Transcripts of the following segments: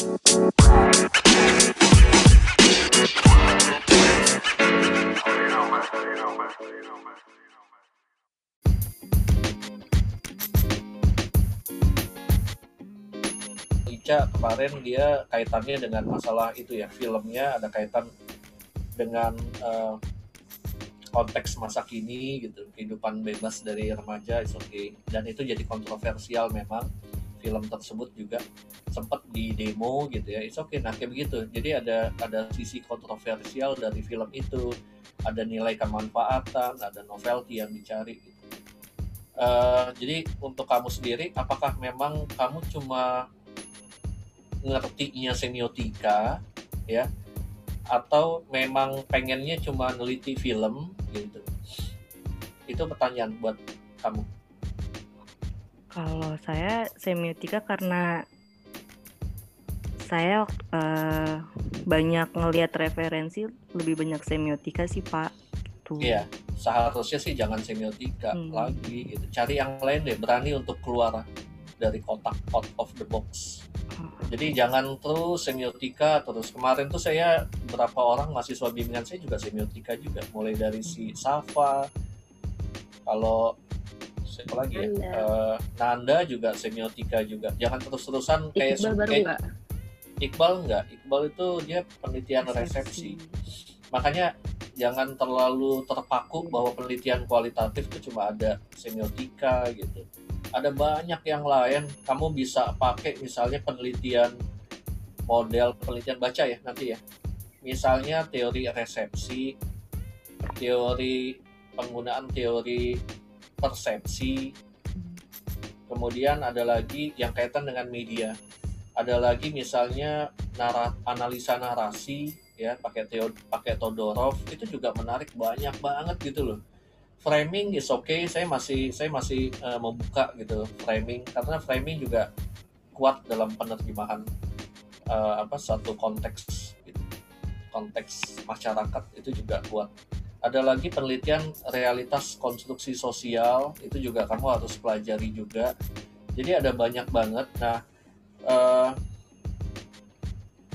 Ica kemarin dia kaitannya dengan masalah itu ya filmnya ada kaitan dengan uh, konteks masa kini gitu kehidupan bebas dari remaja is okay. dan itu jadi kontroversial memang film tersebut juga sempat di demo gitu ya. It's okay nah kayak begitu. Jadi ada ada sisi kontroversial dari film itu. Ada nilai kemanfaatan ada novelty yang dicari gitu. uh, jadi untuk kamu sendiri apakah memang kamu cuma ngertinya semiotika ya? Atau memang pengennya cuma neliti film gitu? Itu pertanyaan buat kamu kalau saya semiotika karena saya uh, banyak ngelihat referensi lebih banyak semiotika sih pak gitu. iya seharusnya sih jangan semiotika hmm. lagi gitu. Cari yang lain deh berani untuk keluar dari kotak out of the box. Jadi jangan terus semiotika. Terus kemarin tuh saya berapa orang mahasiswa bimbingan saya juga semiotika juga. Mulai dari si Safa kalau siapa lagi ya? Nanda, uh, Nanda juga semiotika juga. Jangan terus-terusan kayak Iqbal baru kayak, enggak? Iqbal enggak Iqbal itu dia penelitian resepsi, resepsi. makanya jangan terlalu terpaku bahwa penelitian kualitatif itu cuma ada semiotika gitu. Ada banyak yang lain. Kamu bisa pakai misalnya penelitian model penelitian baca ya nanti ya. Misalnya teori resepsi teori penggunaan teori persepsi. Kemudian ada lagi yang kaitan dengan media. Ada lagi misalnya nara, analisa narasi ya pakai teori pakai Todorov itu juga menarik banyak banget gitu loh. Framing is okay saya masih saya masih uh, membuka gitu framing karena framing juga kuat dalam penerjemahan uh, apa satu konteks gitu. konteks masyarakat itu juga kuat ada lagi penelitian realitas konstruksi sosial itu juga kamu harus pelajari juga jadi ada banyak banget nah uh,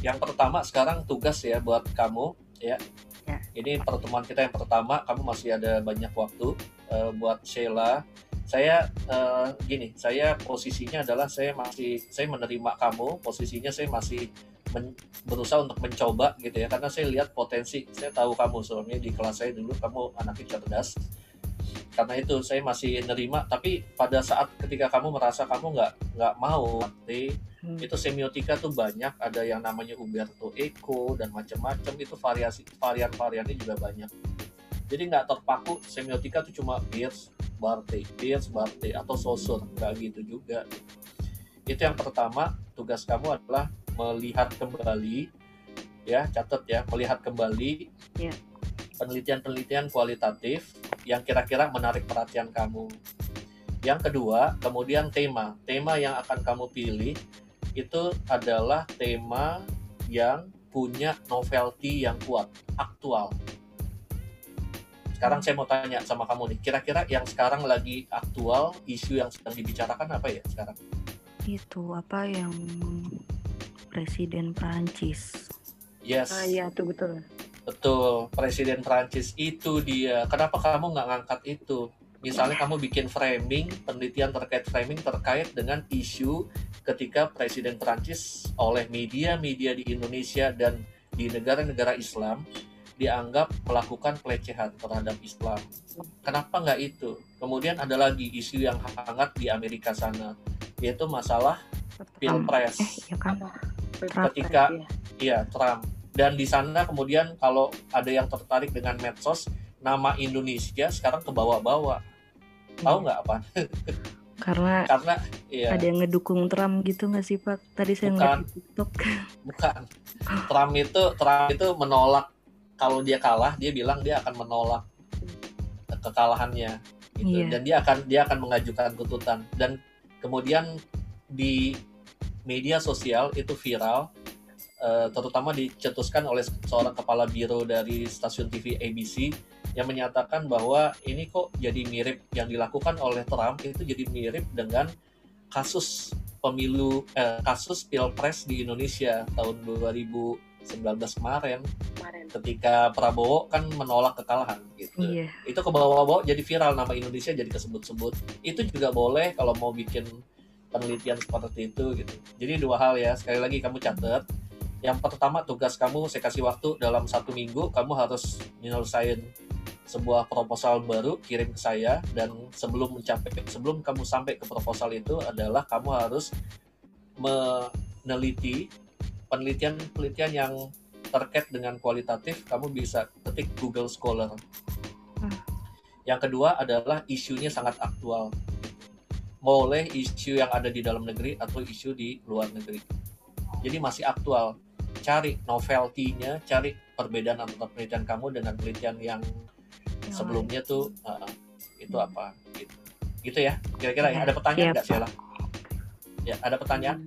yang pertama sekarang tugas ya buat kamu ya Ya. Ini pertemuan kita yang pertama, kamu masih ada banyak waktu uh, buat Sheila. Saya uh, gini, saya posisinya adalah saya masih saya menerima kamu, posisinya saya masih men, berusaha untuk mencoba gitu ya, karena saya lihat potensi. Saya tahu kamu soalnya di kelas saya dulu kamu anaknya cerdas. Karena itu saya masih nerima. Tapi pada saat ketika kamu merasa kamu nggak nggak mau nanti hmm. itu semiotika tuh banyak. Ada yang namanya Umberto Eco dan macam-macam. Itu variasi varian-variannya juga banyak. Jadi nggak terpaku semiotika tuh cuma Beers Barthe Beers Barthe atau Saussure nggak gitu juga. Itu yang pertama. Tugas kamu adalah melihat kembali ya catat ya melihat kembali yeah penelitian-penelitian kualitatif yang kira-kira menarik perhatian kamu. Yang kedua, kemudian tema. Tema yang akan kamu pilih itu adalah tema yang punya novelty yang kuat, aktual. Sekarang saya mau tanya sama kamu nih, kira-kira yang sekarang lagi aktual, isu yang sedang dibicarakan apa ya sekarang? Itu apa yang Presiden Prancis. Yes. Ah iya, itu betul. Betul, Presiden Prancis itu dia. Kenapa kamu nggak ngangkat itu? Misalnya kamu bikin framing, penelitian terkait framing terkait dengan isu ketika Presiden Prancis oleh media-media di Indonesia dan di negara-negara Islam dianggap melakukan pelecehan terhadap Islam. Kenapa nggak itu? Kemudian ada lagi isu yang hangat di Amerika sana, yaitu masalah pilpres. Eh, ya kan? Ketika, iya. Trump. Dan di sana kemudian kalau ada yang tertarik dengan medsos nama Indonesia sekarang ke bawah-bawah. Tahu nggak apa? Karena karena iya. ada yang ngedukung Trump gitu nggak sih Pak? Tadi saya bukan, ngeliat TikTok. Bukan. Trump itu Trump itu menolak. Kalau dia kalah dia bilang dia akan menolak kekalahannya gitu. Yeah. dan dia akan dia akan mengajukan tuntutan. Dan kemudian di media sosial itu viral uh, terutama dicetuskan oleh seorang kepala biro dari stasiun TV ABC yang menyatakan bahwa ini kok jadi mirip yang dilakukan oleh Trump itu jadi mirip dengan kasus pemilu eh, kasus pilpres di Indonesia tahun 2019 kemarin kemarin. ketika Prabowo kan menolak kekalahan gitu Iya. itu ke bawah-bawah jadi viral nama Indonesia jadi kesebut-sebut itu juga boleh kalau mau bikin penelitian seperti itu gitu jadi dua hal ya sekali lagi kamu catat yang pertama tugas kamu saya kasih waktu dalam satu minggu kamu harus menyelesaikan sebuah proposal baru kirim ke saya dan sebelum mencapai sebelum kamu sampai ke proposal itu adalah kamu harus meneliti penelitian-penelitian yang terkait dengan kualitatif kamu bisa ketik Google Scholar. Hmm. Yang kedua adalah isunya sangat aktual. Boleh isu yang ada di dalam negeri atau isu di luar negeri. Jadi masih aktual. Cari novelty-nya, cari perbedaan antara penelitian kamu dengan penelitian yang sebelumnya tuh uh, itu apa gitu. Gitu ya. Kira-kira ya. Ya, Ada pertanyaan siap, nggak Sheila? Ya, ada pertanyaan?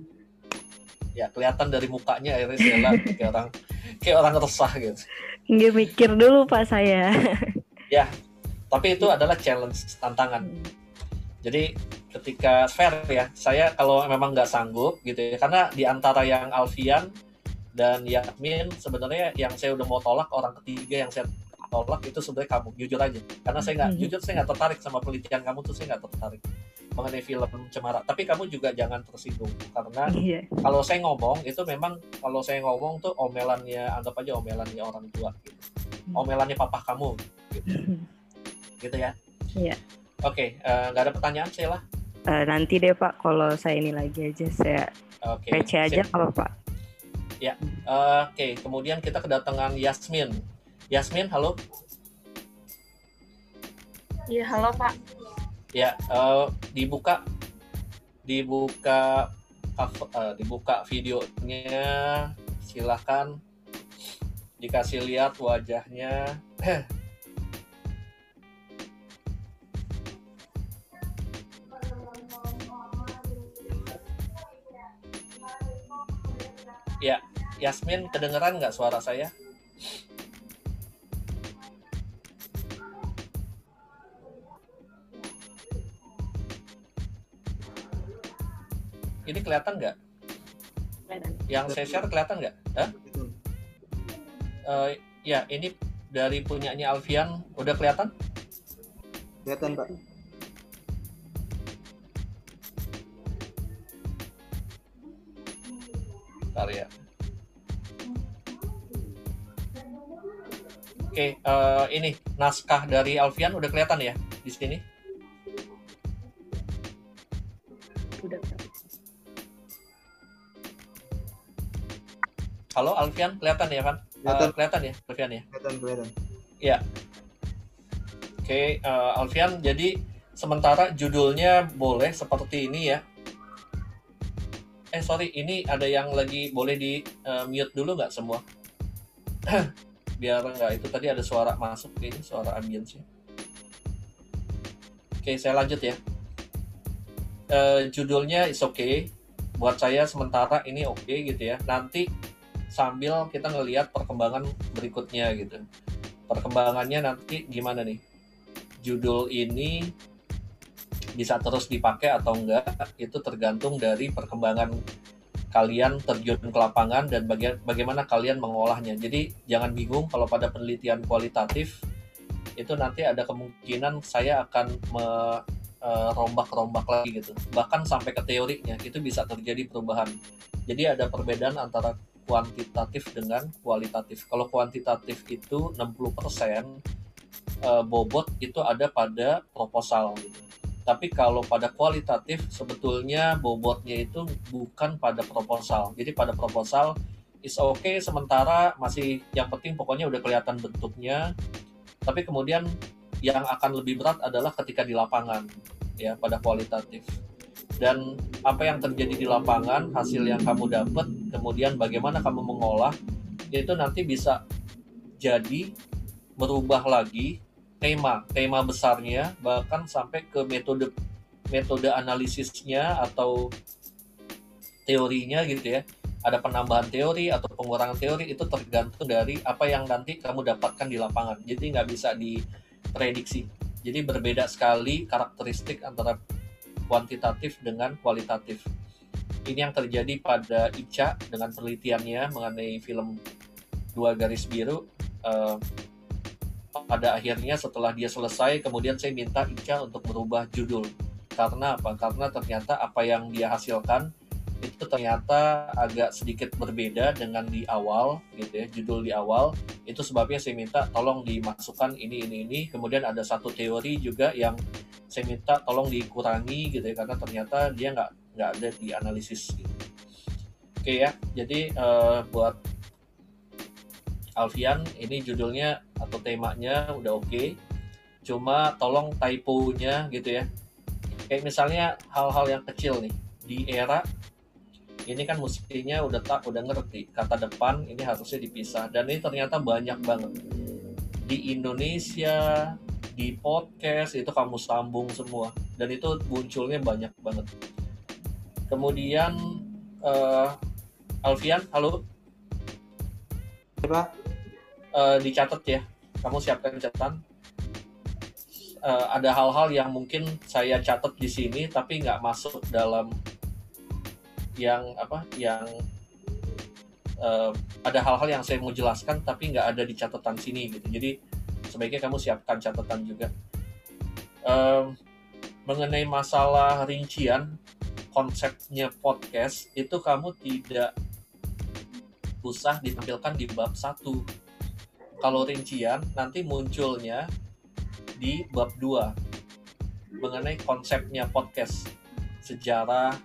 Ya, kelihatan dari mukanya akhirnya Sheila kayak orang kayak orang resah gitu. Nggak mikir dulu Pak saya. Tapi itu adalah challenge, tantangan. Jadi ketika fair ya, saya kalau memang nggak sanggup gitu ya, karena di antara yang Alfian dan Yakmin sebenarnya yang saya udah mau tolak orang ketiga yang saya tolak itu sebenarnya kamu jujur aja karena saya nggak Mhm. jujur saya nggak tertarik sama penelitian kamu tuh saya nggak tertarik mengenai film cemara tapi kamu juga jangan tersinggung karena Iya. kalau saya ngomong itu memang kalau saya ngomong tuh omelannya anggap aja omelannya orang tua gitu. omelannya papa kamu gitu, gitu ya Iya. oke eh, nggak ada pertanyaan Sheila Eh, nanti deh Pak kalau saya ini lagi aja saya oke PC aja sip. kalau Pak. Eh, oke kemudian kita kedatangan Yasmin Yasmin halo Iya, halo Pak. ya eh, dibuka dibuka cover- eh, dibuka videonya silahkan dikasih lihat wajahnya ya Yasmin kedengeran nggak suara saya? Ini kelihatan nggak? Yang saya share kelihatan nggak? Hah? Eh, ya ini dari punyanya Alfian. Udah kelihatan? Kelihatan Pak. Bentar ya. Oke, eh, ini naskah dari Alfian udah kelihatan ya di sini. Udah. Halo Alfian, kelihatan ya? Eh, Kelihatan. kelihatan ya Alfian ya. Kelihatan kelihatan. Oke, eh, Alfian. Jadi sementara judulnya boleh seperti ini ya. Eh sorry, ini ada yang lagi boleh di eh, mute dulu nggak semua? Biar nggak itu tadi ada suara masuk ini suara ambience Oke, saya lanjut ya. Eh, judulnya is okay. Buat saya sementara ini oke gitu ya. Nanti sambil kita ngelihat perkembangan berikutnya gitu. Perkembangannya nanti gimana nih? Judul ini bisa terus dipakai atau enggak itu tergantung dari perkembangan kalian terjun ke lapangan dan baga- bagaimana kalian mengolahnya. Jadi jangan bingung kalau pada penelitian kualitatif itu nanti ada kemungkinan saya akan me- eh, rombak-rombak lagi gitu. Bahkan sampai ke teorinya itu bisa terjadi perubahan. Jadi ada perbedaan antara kuantitatif dengan kualitatif. Kalau kuantitatif itu 60% eh, bobot itu ada pada proposal gitu. Tapi kalau pada kualitatif sebetulnya bobotnya itu bukan pada proposal. Jadi pada proposal is okay sementara masih yang penting pokoknya udah kelihatan bentuknya. Tapi kemudian yang akan lebih berat adalah ketika di lapangan ya pada kualitatif. Dan apa yang terjadi di lapangan, hasil yang kamu dapat, kemudian bagaimana kamu mengolah itu nanti bisa jadi merubah lagi tema tema besarnya bahkan sampai ke metode metode analisisnya atau teorinya gitu ya. Ada penambahan teori atau pengurangan teori itu tergantung dari apa yang nanti kamu dapatkan di lapangan. Jadi nggak bisa diprediksi. Jadi berbeda sekali karakteristik antara kuantitatif dengan kualitatif. Ini yang terjadi pada Ica dengan penelitiannya mengenai film Dua Garis Biru. Uh, pada akhirnya setelah dia selesai, kemudian saya minta Ica untuk merubah judul. Karena apa? Karena ternyata apa yang dia hasilkan itu ternyata agak sedikit berbeda dengan di awal gitu ya judul di awal itu sebabnya saya minta tolong dimasukkan ini ini ini kemudian ada satu teori juga yang saya minta tolong dikurangi gitu ya karena ternyata dia nggak nggak ada di analisis gitu. oke ya jadi uh, buat Alfian ini judulnya atau temanya udah oke. Okay. cuma tolong typo-nya gitu ya. Kayak misalnya hal-hal yang kecil nih di era ini kan mestinya udah tak udah ngerti. Kata depan ini harusnya dipisah. Dan ini ternyata banyak banget. Di Indonesia di podcast itu kamu sambung semua. Dan itu munculnya banyak banget. Kemudian uh, Alfian halo Pak uh, dicatat ya. Kamu siapkan catatan. Uh, ada hal-hal yang mungkin saya catat di sini tapi nggak masuk dalam yang apa yang uh, ada hal-hal yang saya mau jelaskan tapi nggak ada di catatan sini gitu. Jadi sebaiknya kamu siapkan catatan juga. Uh, mengenai masalah rincian konsepnya podcast itu kamu tidak usah ditampilkan di bab satu kalau rincian nanti munculnya di bab 2 mengenai konsepnya podcast sejarah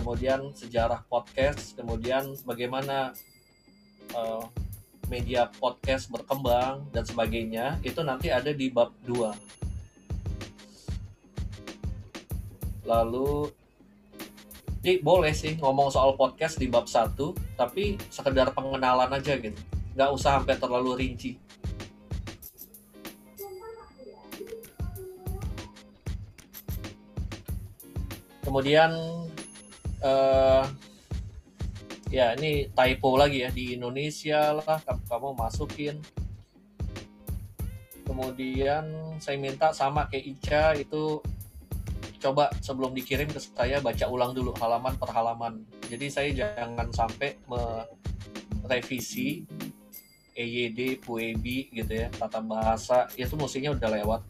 kemudian sejarah podcast, kemudian bagaimana uh, media podcast berkembang dan sebagainya, itu nanti ada di bab 2. Lalu jadi boleh sih ngomong soal podcast di bab 1, tapi sekedar pengenalan aja gitu. Nggak usah sampai terlalu rinci. Kemudian uh, ya ini typo lagi ya di Indonesia lah kamu, masukin. Kemudian saya minta sama kayak Ica itu coba sebelum dikirim ke saya baca ulang dulu halaman per halaman. Jadi saya jangan sampai merevisi EYD, PUEBI gitu ya tata bahasa itu mestinya udah lewat.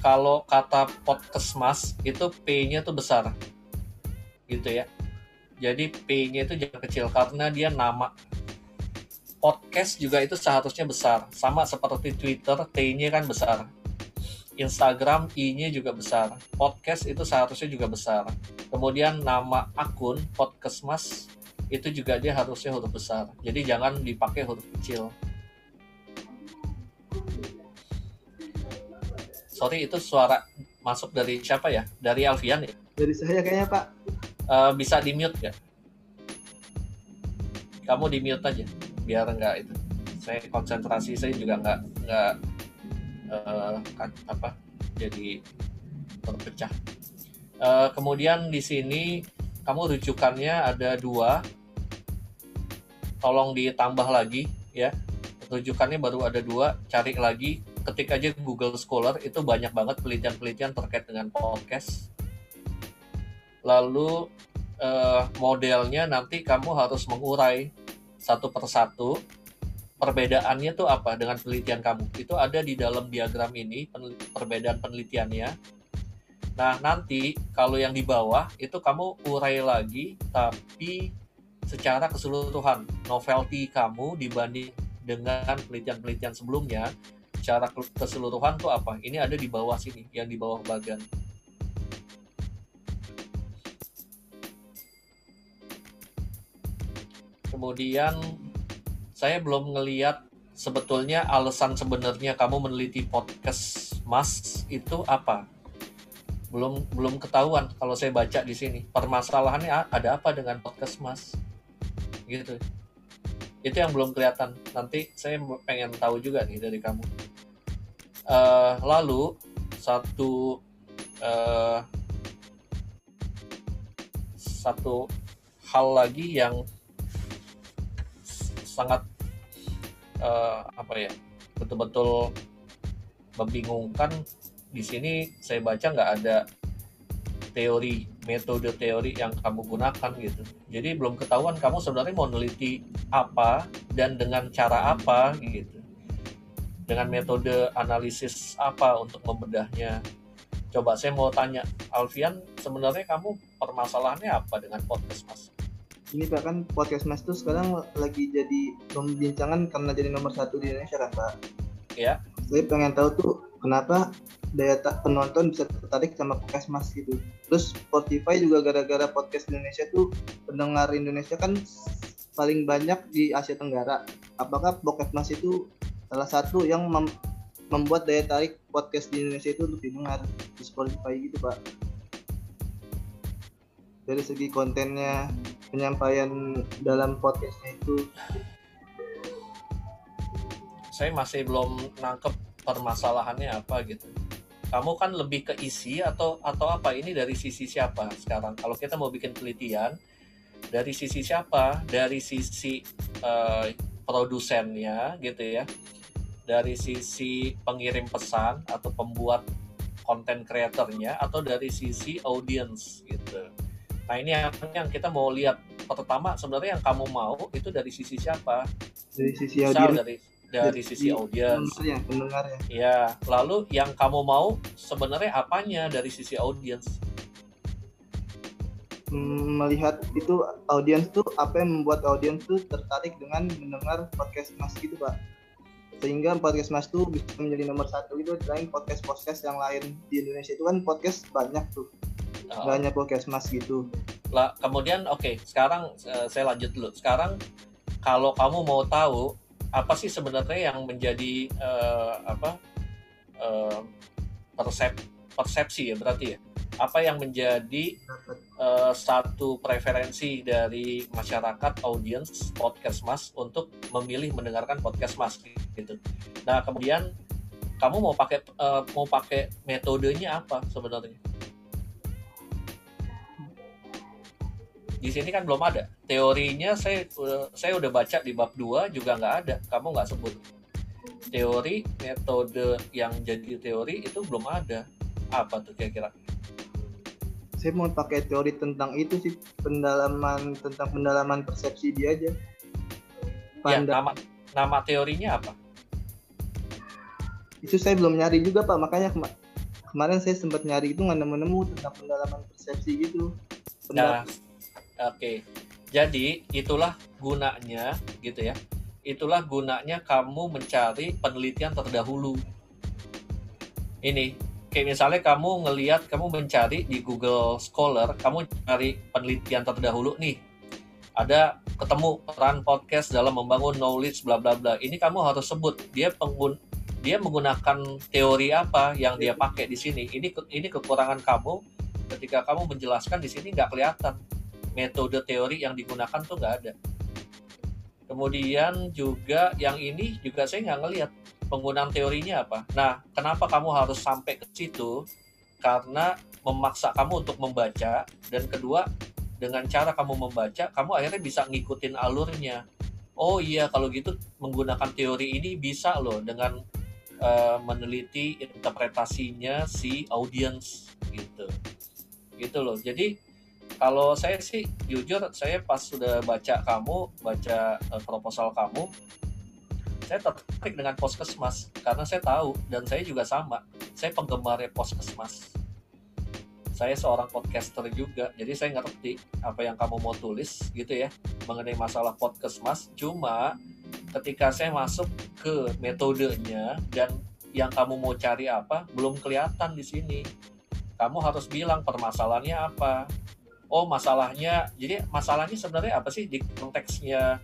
Kalau kata podcast itu P-nya tuh besar. Gitu ya. Jadi P-nya itu jangan kecil karena dia nama. Podcast juga itu seharusnya besar. Sama seperti Twitter T-nya kan besar Instagram I-nya juga besar podcast itu seharusnya juga besar kemudian nama akun podcast mas itu juga dia harusnya huruf besar jadi jangan dipakai huruf kecil sorry itu suara masuk dari siapa ya? Dari Alfian ya? Dari saya kayaknya Pak. Uh, bisa di mute nggak? Kamu di mute aja, biar nggak itu. Saya konsentrasi saya juga nggak nggak uh, apa jadi terpecah. Uh, kemudian di sini kamu rujukannya ada dua. Tolong ditambah lagi ya. Rujukannya baru ada dua. Cari lagi ketik aja Google Scholar itu banyak banget penelitian-penelitian terkait dengan podcast. Lalu eh, modelnya nanti kamu harus mengurai satu persatu perbedaannya tuh apa dengan penelitian kamu. Itu ada di dalam diagram ini perbedaan penelitiannya. Nah, nanti kalau yang di bawah itu kamu urai lagi tapi secara keseluruhan novelty kamu dibanding dengan penelitian-penelitian sebelumnya secara keseluruhan tuh apa ini ada di bawah sini yang di bawah bagian kemudian saya belum ngeliat sebetulnya alasan sebenarnya kamu meneliti podcast mas itu apa. Belum belum ketahuan kalau saya baca di sini. Permasalahannya ada apa dengan podcast mas? Gitu. Itu yang belum kelihatan. Nanti saya pengen tahu juga nih dari kamu. Uh, lalu satu uh, satu hal lagi yang sangat uh, apa ya betul-betul membingungkan. Di sini saya baca nggak ada teori metode teori yang kamu gunakan gitu. Jadi belum ketahuan kamu sebenarnya mau neliti apa dan dengan cara apa gitu. Dengan metode analisis apa untuk membedahnya. Coba saya mau tanya Alfian sebenarnya kamu permasalahannya apa dengan podcast mas Ini bahkan podcast Mas tuh sekarang lagi jadi pembincangan karena jadi nomor satu di Indonesia kan Pak. Ya. Saya pengen tahu tuh kenapa daya ta- penonton bisa tertarik sama podcast Mas gitu. Terus Spotify juga gara-gara podcast Indonesia tuh pendengar Indonesia kan paling banyak di Asia Tenggara. Apakah podcast Mas itu salah satu yang mem- membuat daya tarik podcast di Indonesia itu untuk didengar di Spotify gitu Pak? Dari segi kontennya, penyampaian dalam podcastnya itu. Saya masih belum nangkep permasalahannya apa gitu. Kamu kan lebih ke isi atau atau apa? Ini dari sisi siapa sekarang? Kalau kita mau bikin penelitian dari sisi siapa? Dari sisi eh, produsennya gitu ya. Dari sisi pengirim pesan atau pembuat konten kreatornya atau dari sisi audience gitu nah ini yang, yang kita mau lihat. Pertama sebenarnya yang kamu mau itu dari sisi siapa? Dari sisi audiens. dari dari sisi audience pendengarnya, pendengarnya. Ya, lalu yang kamu mau sebenarnya apanya dari sisi audiens? Hmm, melihat itu audiens tuh apa yang membuat audiens tuh tertarik dengan mendengar podcast Mas gitu pak. Sehingga podcast Mas tuh bisa menjadi nomor satu itu selain podcast podcast yang lain di Indonesia. Itu kan podcast banyak tuh Uh, Nggak hanya podcast Mas gitu lah, kemudian oke, sekarang eh, saya lanjut dulu. Sekarang kalau kamu mau tahu apa sih sebenarnya yang menjadi eh, apa eh, persep persepsi ya berarti ya? Apa yang menjadi eh, satu preferensi dari masyarakat audiens podcast Mas untuk memilih mendengarkan podcast Mas gitu. Nah, kemudian kamu mau pakai eh, mau pakai metodenya apa sebenarnya? Di sini kan belum ada. Teorinya saya eh, saya udah baca di bab 2 juga nggak ada. Kamu nggak sebut. Teori, metode yang jadi teori itu belum ada. Apa tuh kira-kira? saya mau pakai teori tentang itu sih pendalaman tentang pendalaman persepsi dia aja Ya, nama nama teorinya apa? itu saya belum nyari juga pak makanya kema- kemarin saya sempat nyari itu nggak nemu-nemu tentang pendalaman persepsi gitu Nah, Pendal- oke. Jadi itulah gunanya gitu ya. Itulah gunanya kamu mencari penelitian terdahulu. Ini kayak misalnya kamu ngelihat kamu mencari di Google Scholar, kamu cari penelitian terdahulu nih. Ada ketemu peran podcast dalam membangun knowledge bla bla bla. Ini kamu harus sebut dia penggun dia menggunakan teori apa yang dia pakai di sini. Ini ini kekurangan kamu ketika kamu menjelaskan di sini nggak kelihatan metode teori yang digunakan tuh nggak ada. Kemudian juga yang ini juga saya nggak ngelihat penggunaan teorinya apa. Nah, kenapa kamu harus sampai ke situ? Karena memaksa kamu untuk membaca dan kedua dengan cara kamu membaca, kamu akhirnya bisa ngikutin alurnya. Oh iya, kalau gitu menggunakan teori ini bisa loh dengan eh, meneliti interpretasinya si audience gitu gitu loh jadi kalau saya sih jujur saya pas sudah baca kamu baca eh, proposal kamu saya tertarik dengan Poskesmas karena saya tahu dan saya juga sama. Saya penggemarnya Poskesmas saya seorang podcaster juga jadi saya ngerti apa yang kamu mau tulis gitu ya mengenai masalah Poskesmas cuma ketika saya masuk ke metodenya dan yang kamu mau cari apa belum kelihatan di sini. Kamu harus bilang permasalahannya apa. Oh, masalahnya, jadi masalahnya sebenarnya apa sih di konteksnya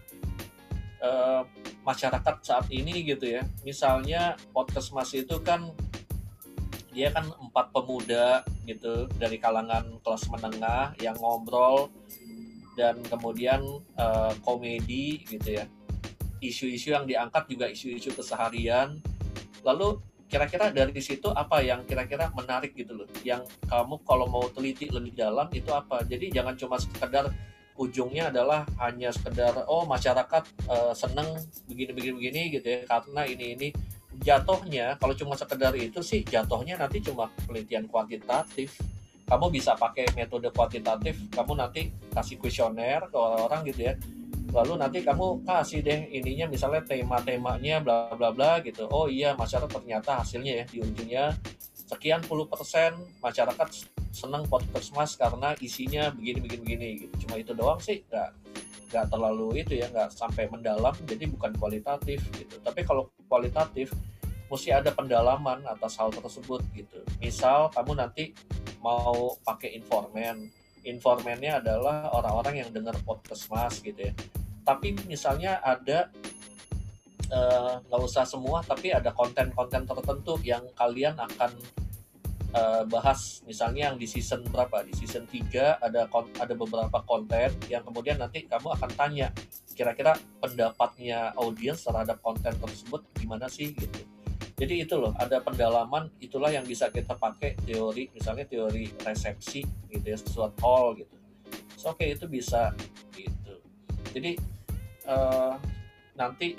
eh, masyarakat saat ini gitu ya. Misalnya podcast Mas itu kan dia kan empat pemuda gitu dari kalangan kelas menengah yang ngobrol dan kemudian eh, komedi gitu ya. Isu-isu yang diangkat juga isu-isu keseharian. Lalu kira-kira dari situ apa yang kira-kira menarik gitu loh? Yang kamu kalau mau teliti lebih dalam itu apa? Jadi jangan cuma sekedar ujungnya adalah hanya sekedar oh masyarakat eh, seneng begini begini begini gitu ya karena ini ini. Jatuhnya kalau cuma sekedar itu sih jatuhnya nanti cuma penelitian kuantitatif. Kamu bisa pakai metode kuantitatif kamu nanti kasih kuesioner ke orang-orang gitu ya lalu nanti kamu kasih deh ininya misalnya tema-temanya bla bla bla gitu. Oh iya masyarakat ternyata hasilnya ya di ujungnya sekian puluh persen masyarakat senang mas karena isinya begini begini begini gitu. Cuma itu doang sih nggak nggak terlalu itu ya nggak sampai mendalam jadi bukan kualitatif gitu. Tapi kalau kualitatif mesti ada pendalaman atas hal tersebut gitu. Misal kamu nanti mau pakai informan informannya adalah orang-orang yang dengar podcast mas gitu ya. Tapi misalnya ada eh, nggak uh, usah semua tapi ada konten-konten tertentu yang kalian akan uh, bahas. Misalnya yang di season berapa? Di season 3 ada ada beberapa konten yang kemudian nanti kamu akan tanya kira-kira pendapatnya audiens terhadap konten tersebut gimana sih? gitu jadi itu loh ada pendalaman itulah yang bisa kita pakai teori misalnya teori resepsi gitu ya sesuatu hall gitu. So, oke okay, itu bisa gitu. Jadi uh, nanti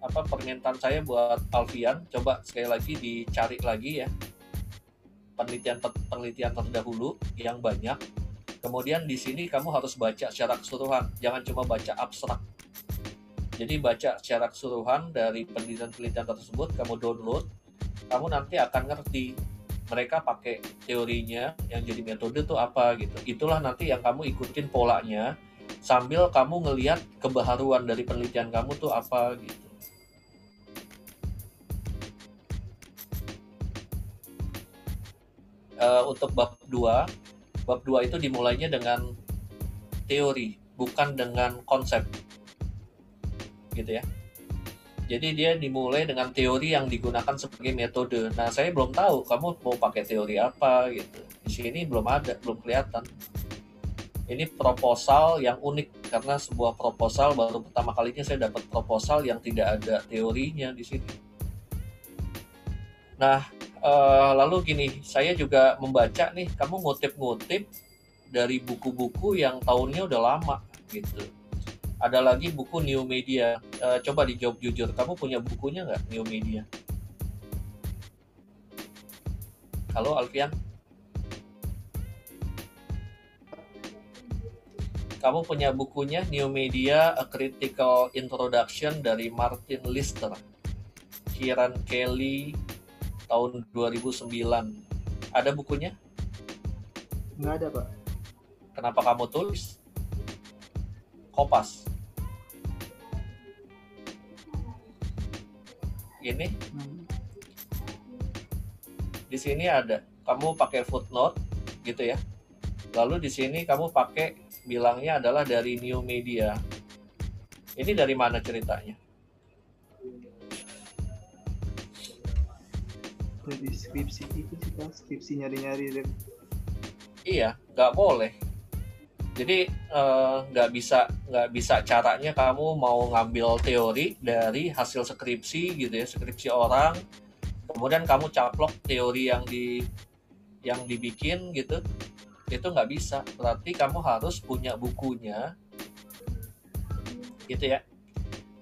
apa permintaan saya buat Alfian coba sekali lagi dicari lagi ya. Penelitian penelitian terdahulu yang banyak. Kemudian di sini kamu harus baca secara keseluruhan. Jangan cuma baca abstrak jadi baca secara keseluruhan dari penelitian-penelitian tersebut, kamu download, kamu nanti akan ngerti mereka pakai teorinya yang jadi metode itu apa gitu. Itulah nanti yang kamu ikutin polanya sambil kamu ngelihat kebaharuan dari penelitian kamu tuh apa gitu. Uh, untuk bab 2, bab 2 itu dimulainya dengan teori, bukan dengan konsep gitu ya. Jadi dia dimulai dengan teori yang digunakan sebagai metode. Nah, saya belum tahu kamu mau pakai teori apa gitu. Di sini belum ada, belum kelihatan. Ini proposal yang unik karena sebuah proposal baru pertama kalinya saya dapat proposal yang tidak ada teorinya di sini. Nah, eh, lalu gini, saya juga membaca nih, kamu ngutip-ngutip dari buku-buku yang tahunnya udah lama gitu ada lagi buku New Media. Uh, coba dijawab jujur, kamu punya bukunya nggak New Media? Halo Alfian? Kamu punya bukunya New Media A Critical Introduction dari Martin Lister. Kieran Kelly tahun 2009. Ada bukunya? Nggak ada, Pak. Kenapa kamu tulis? Kopas. Ini. Di sini ada kamu pakai footnote gitu ya. Lalu di sini kamu pakai bilangnya adalah dari new media. Ini dari mana ceritanya? Dari skripsi itu sih skripsi nyari-nyari iya nggak boleh jadi eh, nggak uh, bisa nggak bisa caranya kamu mau ngambil teori dari hasil skripsi gitu ya skripsi orang kemudian kamu caplok teori yang di yang dibikin gitu itu nggak bisa. Berarti kamu harus punya bukunya gitu ya.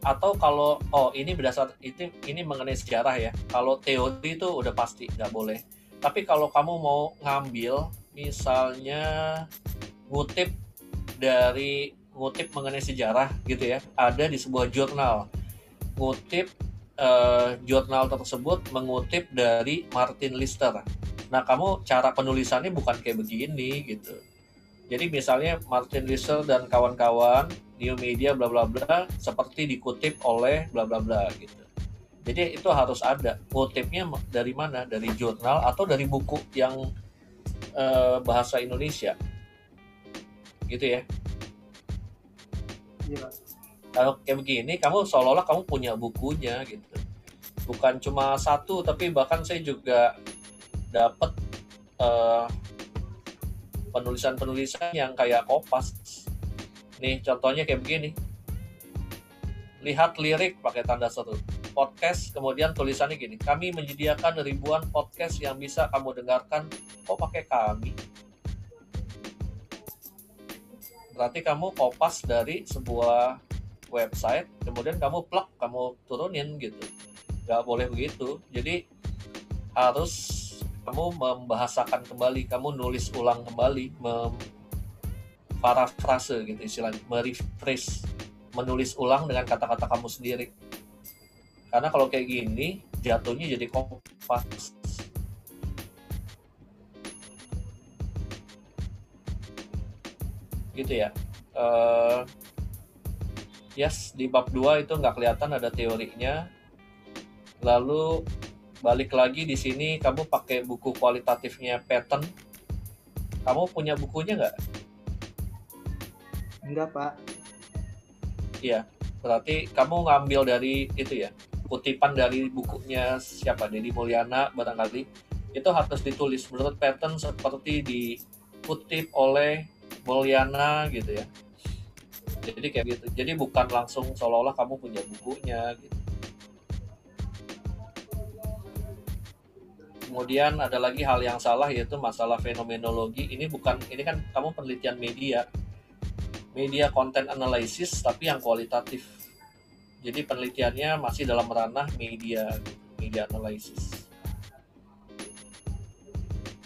Atau kalau oh ini berdasar itu ini mengenai sejarah ya. Kalau teori itu udah pasti nggak boleh. Tapi kalau kamu mau ngambil misalnya ngutip dari ngutip mengenai sejarah gitu ya ada di sebuah jurnal. Ngutip uh, jurnal tersebut mengutip dari Martin Lister. Nah kamu cara penulisannya bukan kayak begini gitu. Jadi misalnya Martin Lister dan kawan-kawan New Media bla bla bla seperti dikutip oleh bla bla bla gitu. Jadi itu harus ada ngutipnya dari mana? Dari jurnal atau dari buku yang uh, bahasa Indonesia gitu ya. Iya. kalau kayak begini kamu seolah-olah kamu punya bukunya gitu. Bukan cuma satu tapi bahkan saya juga dapat uh, penulisan-penulisan yang kayak kopas. Nih contohnya kayak begini. Lihat lirik pakai tanda seru podcast kemudian tulisannya gini. Kami menyediakan ribuan podcast yang bisa kamu dengarkan. Kok pakai kami berarti kamu kopas dari sebuah website kemudian kamu plug kamu turunin gitu. Nggak boleh begitu. Jadi harus kamu membahasakan kembali kamu nulis ulang kembali parafrase gitu istilahnya merephrase menulis ulang dengan kata-kata kamu sendiri. Karena kalau kayak gini jatuhnya jadi kompas gitu ya. Uh, yes di bab 2 itu nggak kelihatan ada teorinya. Lalu balik lagi di sini kamu pakai buku kualitatifnya pattern kamu punya bukunya nggak? Enggak pak. Iya berarti kamu ngambil dari itu ya kutipan dari bukunya siapa Dedi Mulyana barangkali. Itu harus ditulis. Menurut pattern seperti dikutip oleh Mulyana gitu ya. Jadi kayak gitu. Jadi bukan langsung seolah-olah kamu punya bukunya gitu. Kemudian ada lagi hal yang salah yaitu masalah fenomenologi. Ini bukan ini kan kamu penelitian media. Media content analysis tapi yang kualitatif. Jadi penelitiannya masih dalam ranah media media analysis.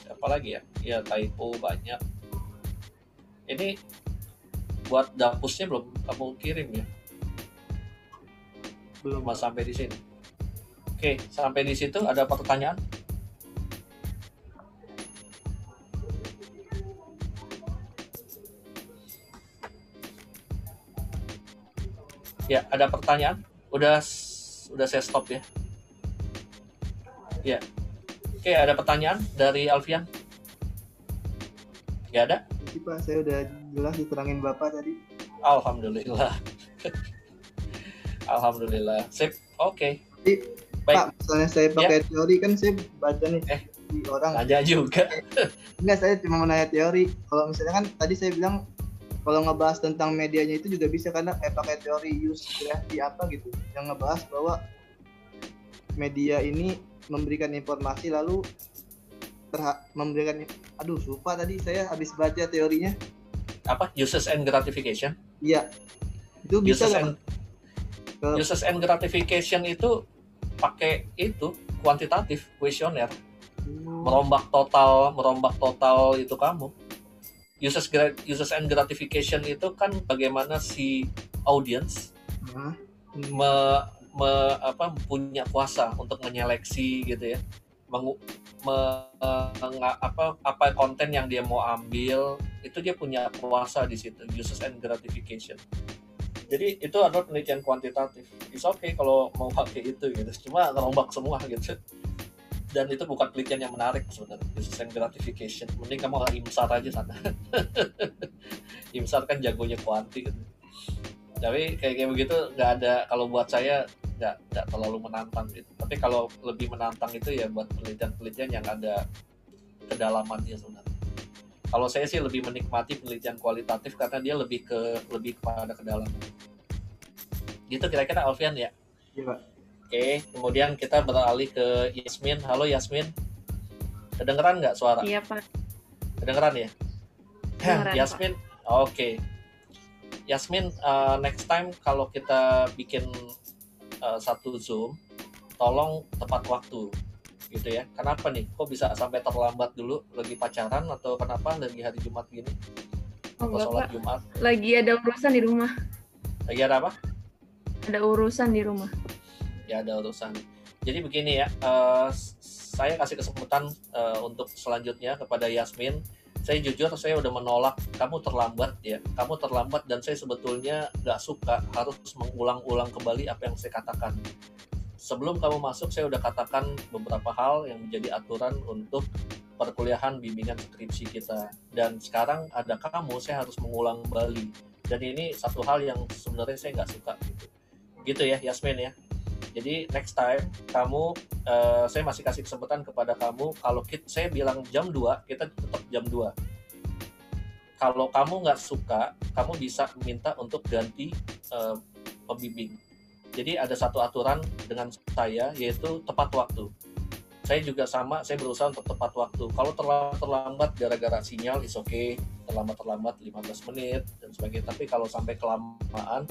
Apa lagi ya? Ya typo banyak ini buat dapusnya belum kamu kirim ya? Belum. Mas sampai di sini. Oke sampai di situ ada pertanyaan? Ya ada pertanyaan? Udah udah saya stop ya. Ya. Oke ada pertanyaan dari Alfian? Gak ada Jadi, pak saya udah jelas diterangin bapak tadi Alhamdulillah. Alhamdulillah. Sip. Oke. Jadi, Baik. pak misalnya saya pakai teori kan saya baca nih Eh. di orang Aja juga. enggak saya cuma mau nanya teori kalau misalnya kan tadi saya bilang kalau ngebahas tentang medianya itu juga bisa karena kayak pakai teori use di apa gitu yang ngebahas bahwa media ini memberikan informasi lalu terha- memberikan aduh lupa tadi saya habis baca teorinya. Apa? Uses and gratification. iya. Itu bisa Uses nggak and Ke- uses and gratification itu pakai itu kuantitatif kuesioner. Hmm, merombak total merombak total itu kamu. Uses uses and gratification itu kan bagaimana si audience hmm, me, me- apa punya kuasa untuk menyeleksi gitu ya mengu, me- menga- apa apa konten yang dia mau ambil itu dia punya kuasa di situ uses and gratification. Jadi itu adalah penelitian kuantitatif. It's okay kalau mau pakai itu gitu cuma ngerombak semua gitu. Dan itu bukan penelitian yang menarik sebenarnya uses and gratification. Mending kamu imsar aja sana. Imsar kan jagonya kuanti gitu tapi kayak kayak begitu nggak ada kalau buat saya nggak nggak terlalu menantang gitu. Tapi kalau lebih menantang itu ya buat penelitian-penelitian yang ada kedalamannya sebenarnya. Kalau saya sih lebih menikmati penelitian kualitatif karena dia lebih ke lebih kepada kedalaman. Gitu kira-kira Alfian ya? Iya pak. Oke kemudian kita beralih ke Yasmin. Halo Yasmin. Kedengeran nggak suara? Iya Pak. kedengeran ya? Kedengeran, Yasmin? Oke. Yasmin uh, next time kalau kita bikin uh, satu zoom tolong tepat waktu gitu ya. Kenapa nih? Kok bisa sampai terlambat dulu? Lagi pacaran atau kenapa? Lagi hari Jumat gini? Oh, atau sholat Jumat? Lagi ada urusan di rumah. lagi ada apa? Ada urusan di rumah. ya ada urusan. Jadi begini ya uh, saya kasih kesempatan uh, untuk selanjutnya kepada Yasmin saya jujur saya udah menolak. Kamu terlambat ya. Kamu terlambat dan saya sebetulnya nggak suka harus mengulang-ulang kembali apa yang saya katakan. Sebelum kamu masuk saya udah katakan beberapa hal yang menjadi aturan untuk perkuliahan bimbingan skripsi kita. Dan sekarang ada kamu saya harus mengulang kembali. Dan ini satu hal yang sebenarnya saya nggak suka. Gitu gitu ya Yasmin ya jadi next time kamu eh, saya masih kasih kesempatan kepada kamu kalau kita, saya bilang jam 2 kita tetap jam 2 kalau kamu nggak suka kamu bisa minta untuk ganti eh, pembimbing. Jadi ada satu aturan dengan saya yaitu tepat waktu. Saya juga sama saya berusaha untuk tepat waktu. Kalau terlambat gara-gara sinyal is okay. Terlambat terlambat 15 menit dan sebagainya. Tapi kalau sampai kelamaan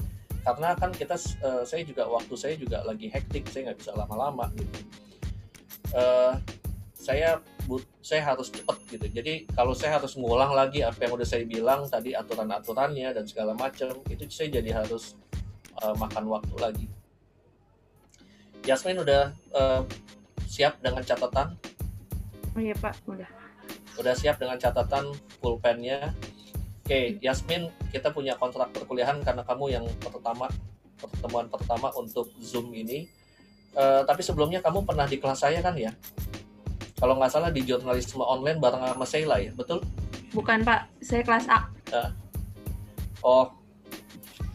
karena kan kita uh, saya juga waktu saya juga lagi hektik saya nggak bisa lama-lama gitu. Uh, saya but saya harus cepat gitu. Jadi kalau saya harus ngulang lagi apa yang udah saya bilang tadi aturan-aturannya dan segala macam itu saya jadi harus uh, makan waktu lagi. Yasmin udah uh, siap dengan catatan? Oh iya Pak, udah. udah siap dengan catatan pulpennya Oke, Yasmin, kita punya kontrak perkuliahan karena kamu yang pertama pertemuan pertama untuk Zoom ini. Uh, tapi sebelumnya kamu pernah di kelas saya kan ya? Kalau nggak salah di jurnalisme online bareng sama Sheila ya, betul? Bukan Pak, saya kelas A. Uh, oh,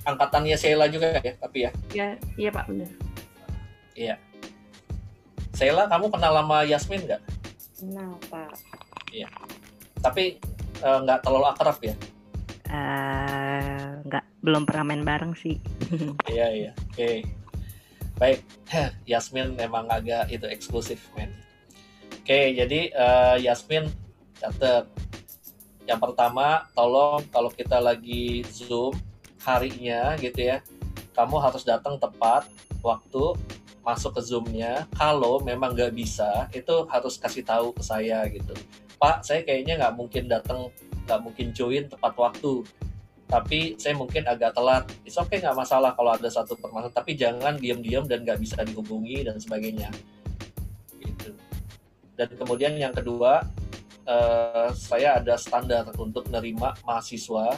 angkatannya Sheila juga ya, tapi ya? Ya, iya Pak, benar. Iya. Sheila, kamu kenal sama Yasmin nggak? Kenal Pak. Iya. Tapi nggak uh, terlalu akrab ya? Uh, nggak belum pernah main bareng sih. iya iya. Oke. Baik, Yasmin memang agak itu eksklusif men. Oke, okay, jadi uh, Yasmin catat. Yang pertama, tolong kalau kita lagi Zoom harinya gitu ya, kamu harus datang tepat waktu masuk ke Zoom-nya. Kalau memang nggak bisa, itu harus kasih tahu ke saya gitu. Pak, saya kayaknya nggak mungkin datang nggak mungkin join tepat waktu. Tapi saya mungkin agak telat. It's okay nggak masalah kalau ada satu permasalahan. Tapi jangan diam-diam dan nggak bisa dihubungi dan sebagainya. Gitu. Dan kemudian yang kedua uh, saya ada standar untuk menerima mahasiswa.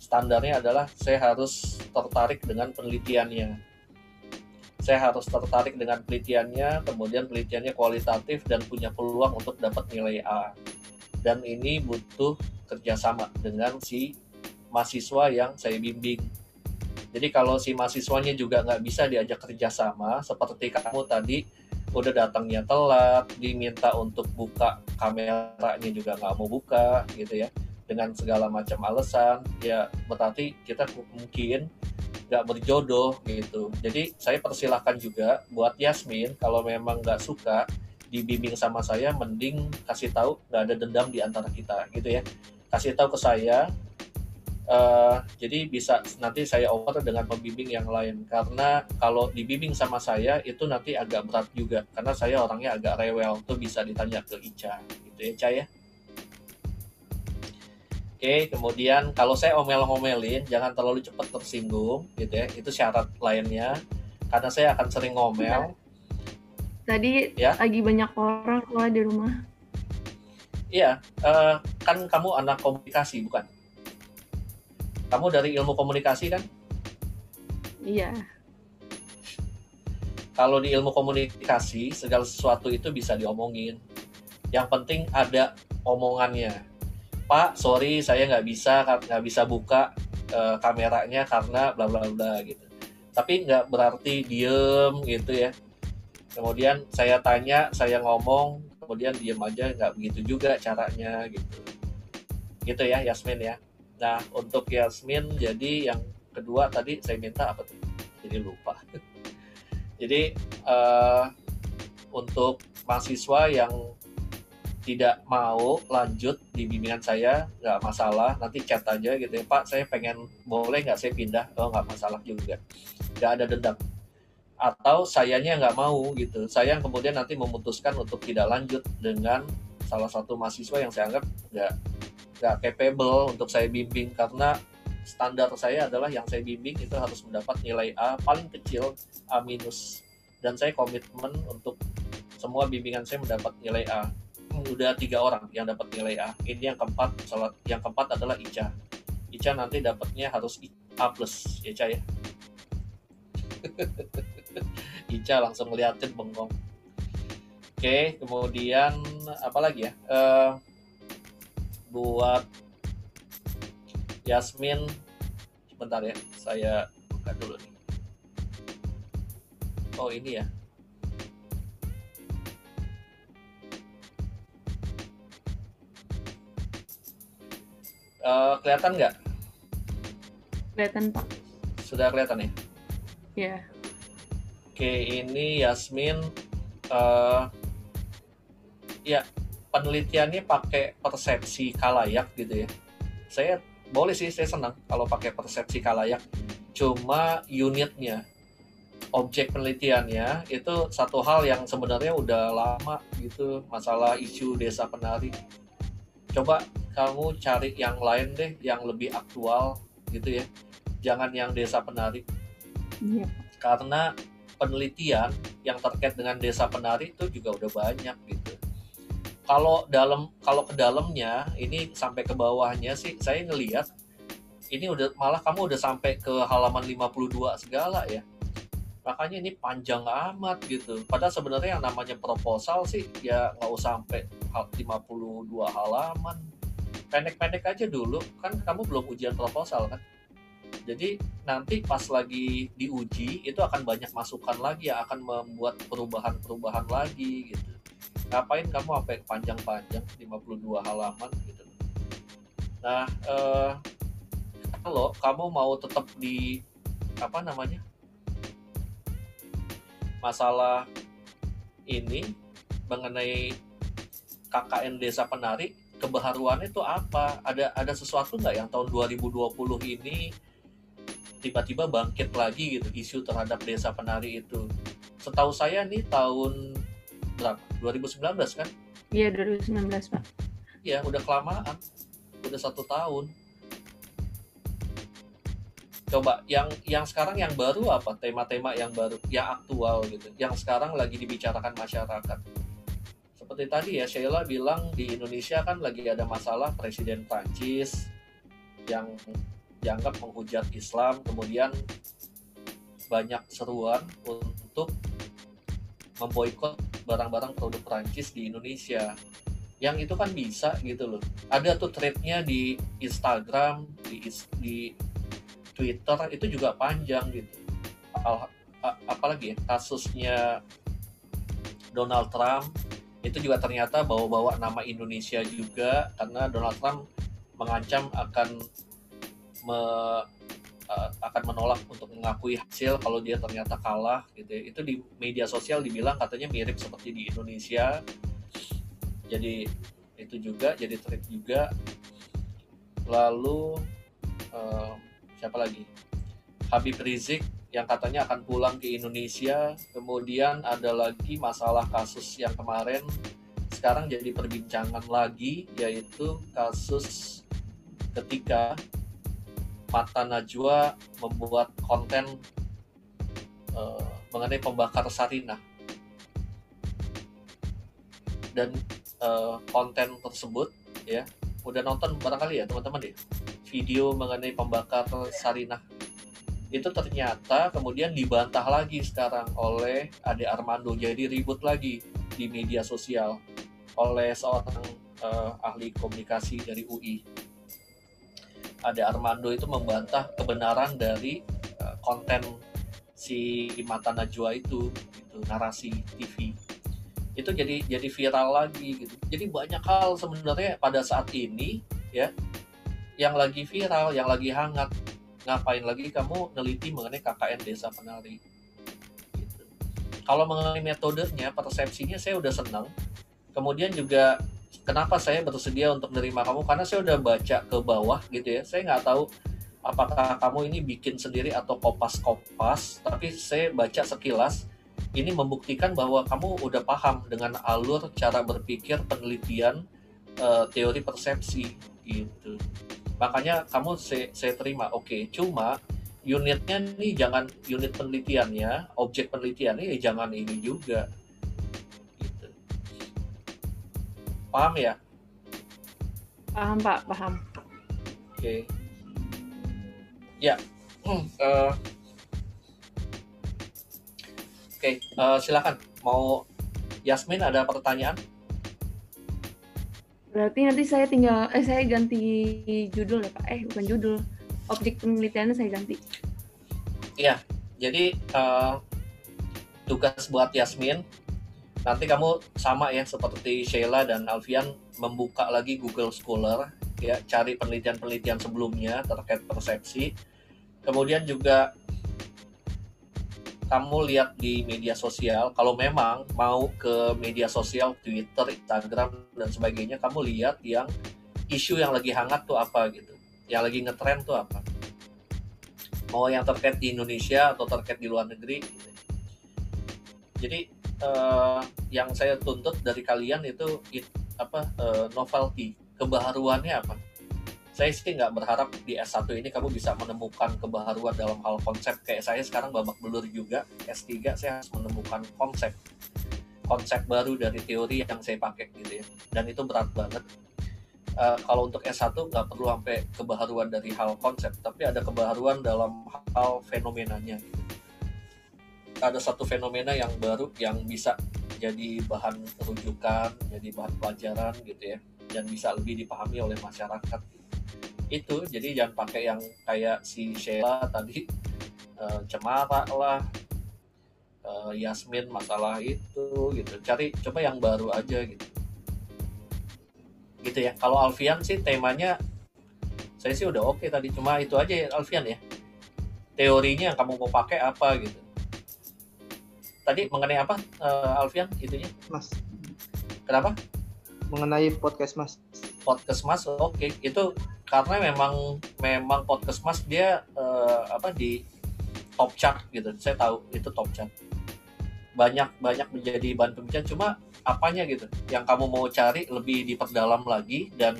Standarnya adalah saya harus tertarik dengan penelitiannya. Saya harus tertarik dengan penelitiannya kemudian penelitiannya kualitatif dan punya peluang untuk dapat nilai A dan ini butuh kerjasama dengan si mahasiswa yang saya bimbing. Jadi kalau si mahasiswanya juga nggak bisa diajak kerjasama, seperti kamu tadi udah datangnya telat, diminta untuk buka kameranya juga nggak mau buka, gitu ya, dengan segala macam alasan, ya berarti kita mungkin nggak berjodoh gitu. Jadi saya persilahkan juga buat Yasmin kalau memang nggak suka dibimbing sama saya, mending kasih tahu nggak ada dendam di antara kita gitu ya. Kasih tahu ke saya uh, jadi bisa nanti saya over dengan pembimbing yang lain. Karena kalau dibimbing sama saya itu nanti agak berat juga. Karena saya orangnya agak rewel tuh bisa ditanya ke Ica gitu ya Ica ya. Oke, kemudian kalau saya omel-ngomelin, jangan terlalu cepat tersinggung, gitu ya. Itu syarat lainnya, karena saya akan sering ngomel. Tadi ya? lagi banyak orang keluar di rumah. Iya, uh, kan kamu anak komunikasi bukan? Kamu dari ilmu komunikasi kan? Iya. Kalau di ilmu komunikasi segala sesuatu itu bisa diomongin. Yang penting ada omongannya. Pak, sorry saya nggak bisa nggak bisa buka uh, kameranya karena bla bla bla gitu. Tapi nggak berarti diem gitu ya. Kemudian saya tanya, saya ngomong, kemudian diem aja nggak begitu juga caranya gitu. Gitu ya Yasmin ya. Nah untuk Yasmin jadi yang kedua tadi saya minta apa tuh? Jadi lupa. Jadi uh, untuk mahasiswa yang tidak mau lanjut di bimbingan saya nggak masalah nanti chat aja gitu ya. Pak saya pengen boleh nggak saya pindah? Oh nggak masalah juga. Nggak ada dendam atau sayanya nggak mau gitu. Saya yang kemudian nanti memutuskan untuk tidak lanjut dengan salah satu mahasiswa yang saya anggap nggak nggak capable untuk saya bimbing. Karena standar saya adalah yang saya bimbing itu harus mendapat nilai A paling kecil A minus. Dan saya komitmen untuk semua bimbingan saya mendapat nilai A. Udah tiga orang yang dapat nilai A. Ini yang keempat salah yang keempat adalah Ica. Ica nanti dapatnya harus A plus Ica ya Ica langsung ngeliatin bengong. Oke kemudian apa lagi ya? Uh, buat Yasmin sebentar ya saya buka dulu nih. Oh ini ya. Uh, kelihatan nggak? Kelihatan pak. Sudah kelihatan ya ya Oke, ini Yasmin. Uh, ya, penelitiannya pakai persepsi kalayak gitu ya. Saya boleh sih, saya senang kalau pakai persepsi kalayak. cuma unitnya objek penelitiannya itu satu hal yang sebenarnya udah lama gitu masalah isu desa penari coba kamu cari yang lain deh yang lebih aktual gitu ya jangan yang desa penari Iya. karena penelitian yang terkait dengan desa penari itu juga udah banyak gitu. Kalau dalam kalau ke dalamnya ini sampai ke bawahnya sih saya ngelihat ini udah malah kamu udah sampai ke halaman 52 segala ya. Makanya ini panjang amat gitu. Padahal sebenarnya yang namanya proposal sih ya nggak usah sampai 52 halaman. Pendek-pendek aja dulu. Kan kamu belum ujian proposal kan jadi nanti pas lagi diuji itu akan banyak masukan lagi yang akan membuat perubahan-perubahan lagi gitu. Ngapain kamu sampai panjang-panjang 52 halaman gitu. Nah eh, kalau kamu mau tetap di apa namanya masalah ini mengenai KKN Desa Penari kebaharuannya itu apa? Ada ada sesuatu nggak yang tahun 2020 ini tiba-tiba bangkit lagi gitu isu terhadap Desa Penari itu. Setahu saya nih tahun berapa? 2019 kan? Iya 2019 pak. Ya udah kelamaan. Udah satu tahun. Coba yang yang sekarang yang baru apa? Tema-tema yang baru yang aktual gitu yang sekarang lagi dibicarakan masyarakat. Seperti tadi ya Sheila bilang di Indonesia kan lagi ada masalah Presiden Prancis yang dianggap menghujat Islam kemudian banyak seruan untuk memboikot barang-barang produk Prancis di Indonesia yang itu kan bisa gitu loh ada tuh threadnya di Instagram di, di Twitter itu juga panjang gitu. apalagi ya kasusnya Donald Trump itu juga ternyata bawa-bawa nama Indonesia juga karena Donald Trump mengancam akan me, uh, akan menolak untuk mengakui hasil kalau dia ternyata kalah gitu ya. Itu di media sosial dibilang katanya mirip seperti di Indonesia. Jadi itu juga jadi thread juga. Lalu uh, siapa lagi Habib Rizik yang katanya akan pulang ke Indonesia kemudian ada lagi masalah kasus yang kemarin sekarang jadi perbincangan lagi yaitu kasus ketika Mata Najwa membuat konten uh, mengenai pembakar Sarinah. Dan uh, konten tersebut ya udah nonton barangkali ya teman-teman ya? Video mengenai pembakar Sarinah. Itu ternyata kemudian dibantah lagi sekarang oleh Ade Armando. Jadi ribut lagi di media sosial oleh seorang uh, ahli komunikasi dari UI Ade Armando itu membantah kebenaran dari uh, konten si Mata Najwa itu itu narasi TV itu jadi jadi viral lagi gitu jadi banyak hal sebenarnya pada saat ini ya yang lagi viral, yang lagi hangat. Ngapain lagi kamu neliti mengenai KKN Desa Penari? Gitu. Kalau mengenai metodenya, persepsinya saya udah senang. Kemudian juga kenapa saya bersedia untuk menerima kamu? Karena saya udah baca ke bawah gitu ya. Saya nggak tahu apakah kamu ini bikin sendiri atau kopas-kopas, tapi saya baca sekilas ini membuktikan bahwa kamu udah paham dengan alur cara berpikir penelitian uh, teori persepsi gitu makanya kamu saya, saya terima oke okay. cuma unitnya nih jangan unit penelitiannya objek penelitiannya ya jangan ini juga paham ya? Paham pak paham. Oke. Okay. ya. Hmm, uh, oke okay, uh, eh, silakan. Mau Yasmin ada pertanyaan? Berarti nanti saya tinggal, eh saya ganti judul ya Pak. Eh bukan judul, objek penelitiannya saya ganti. Iya, jadi uh, tugas buat Yasmin, nanti kamu sama ya seperti Sheila dan Alfian membuka lagi Google Scholar, ya cari penelitian-penelitian sebelumnya terkait persepsi. Kemudian juga kamu lihat di media sosial, kalau memang mau ke media sosial, Twitter, Instagram, dan sebagainya, kamu lihat yang isu yang lagi hangat tuh apa gitu. Yang lagi ngetrend tuh apa. mau yang terkait di Indonesia atau terkait di luar negeri gitu. jadi eh, yang saya tuntut dari kalian itu it- apa eh, novelty kebaharuannya apa? Saya sih nggak berharap di S1 ini kamu bisa menemukan kebaharuan dalam hal konsep. Kayak saya sekarang babak belur juga S3 saya harus menemukan konsep. Konsep baru dari teori yang saya pakai gitu ya. Dan itu berat banget. Eh, kalau untuk S1 nggak perlu sampai kebaharuan dari hal konsep tapi ada kebaharuan dalam hal fenomenanya gitu. Ada satu fenomena yang baru yang bisa jadi bahan rujukan jadi bahan pelajaran gitu ya dan bisa lebih dipahami oleh masyarakat. Itu jadi jangan pakai yang kayak si Sheila tadi eh, cemara lah eh, Yasmin masalah itu gitu. Cari coba yang baru aja gitu. Gitu ya. Kalau Alfian sih temanya saya sih udah oke tadi. Cuma itu aja ya Alfian ya. Teorinya yang kamu mau pakai apa gitu tadi mengenai apa eh, Alfian itunya? Mas. Kenapa? Mengenai podcast Mas. podcast mas oke. Itu karena memang memang podcast mas dia eh, apa di top chart gitu. Saya tahu itu top chart. Banyak banyak menjadi bahan pembicaraan. Cuma apanya gitu? Yang kamu mau cari lebih diperdalam lagi dan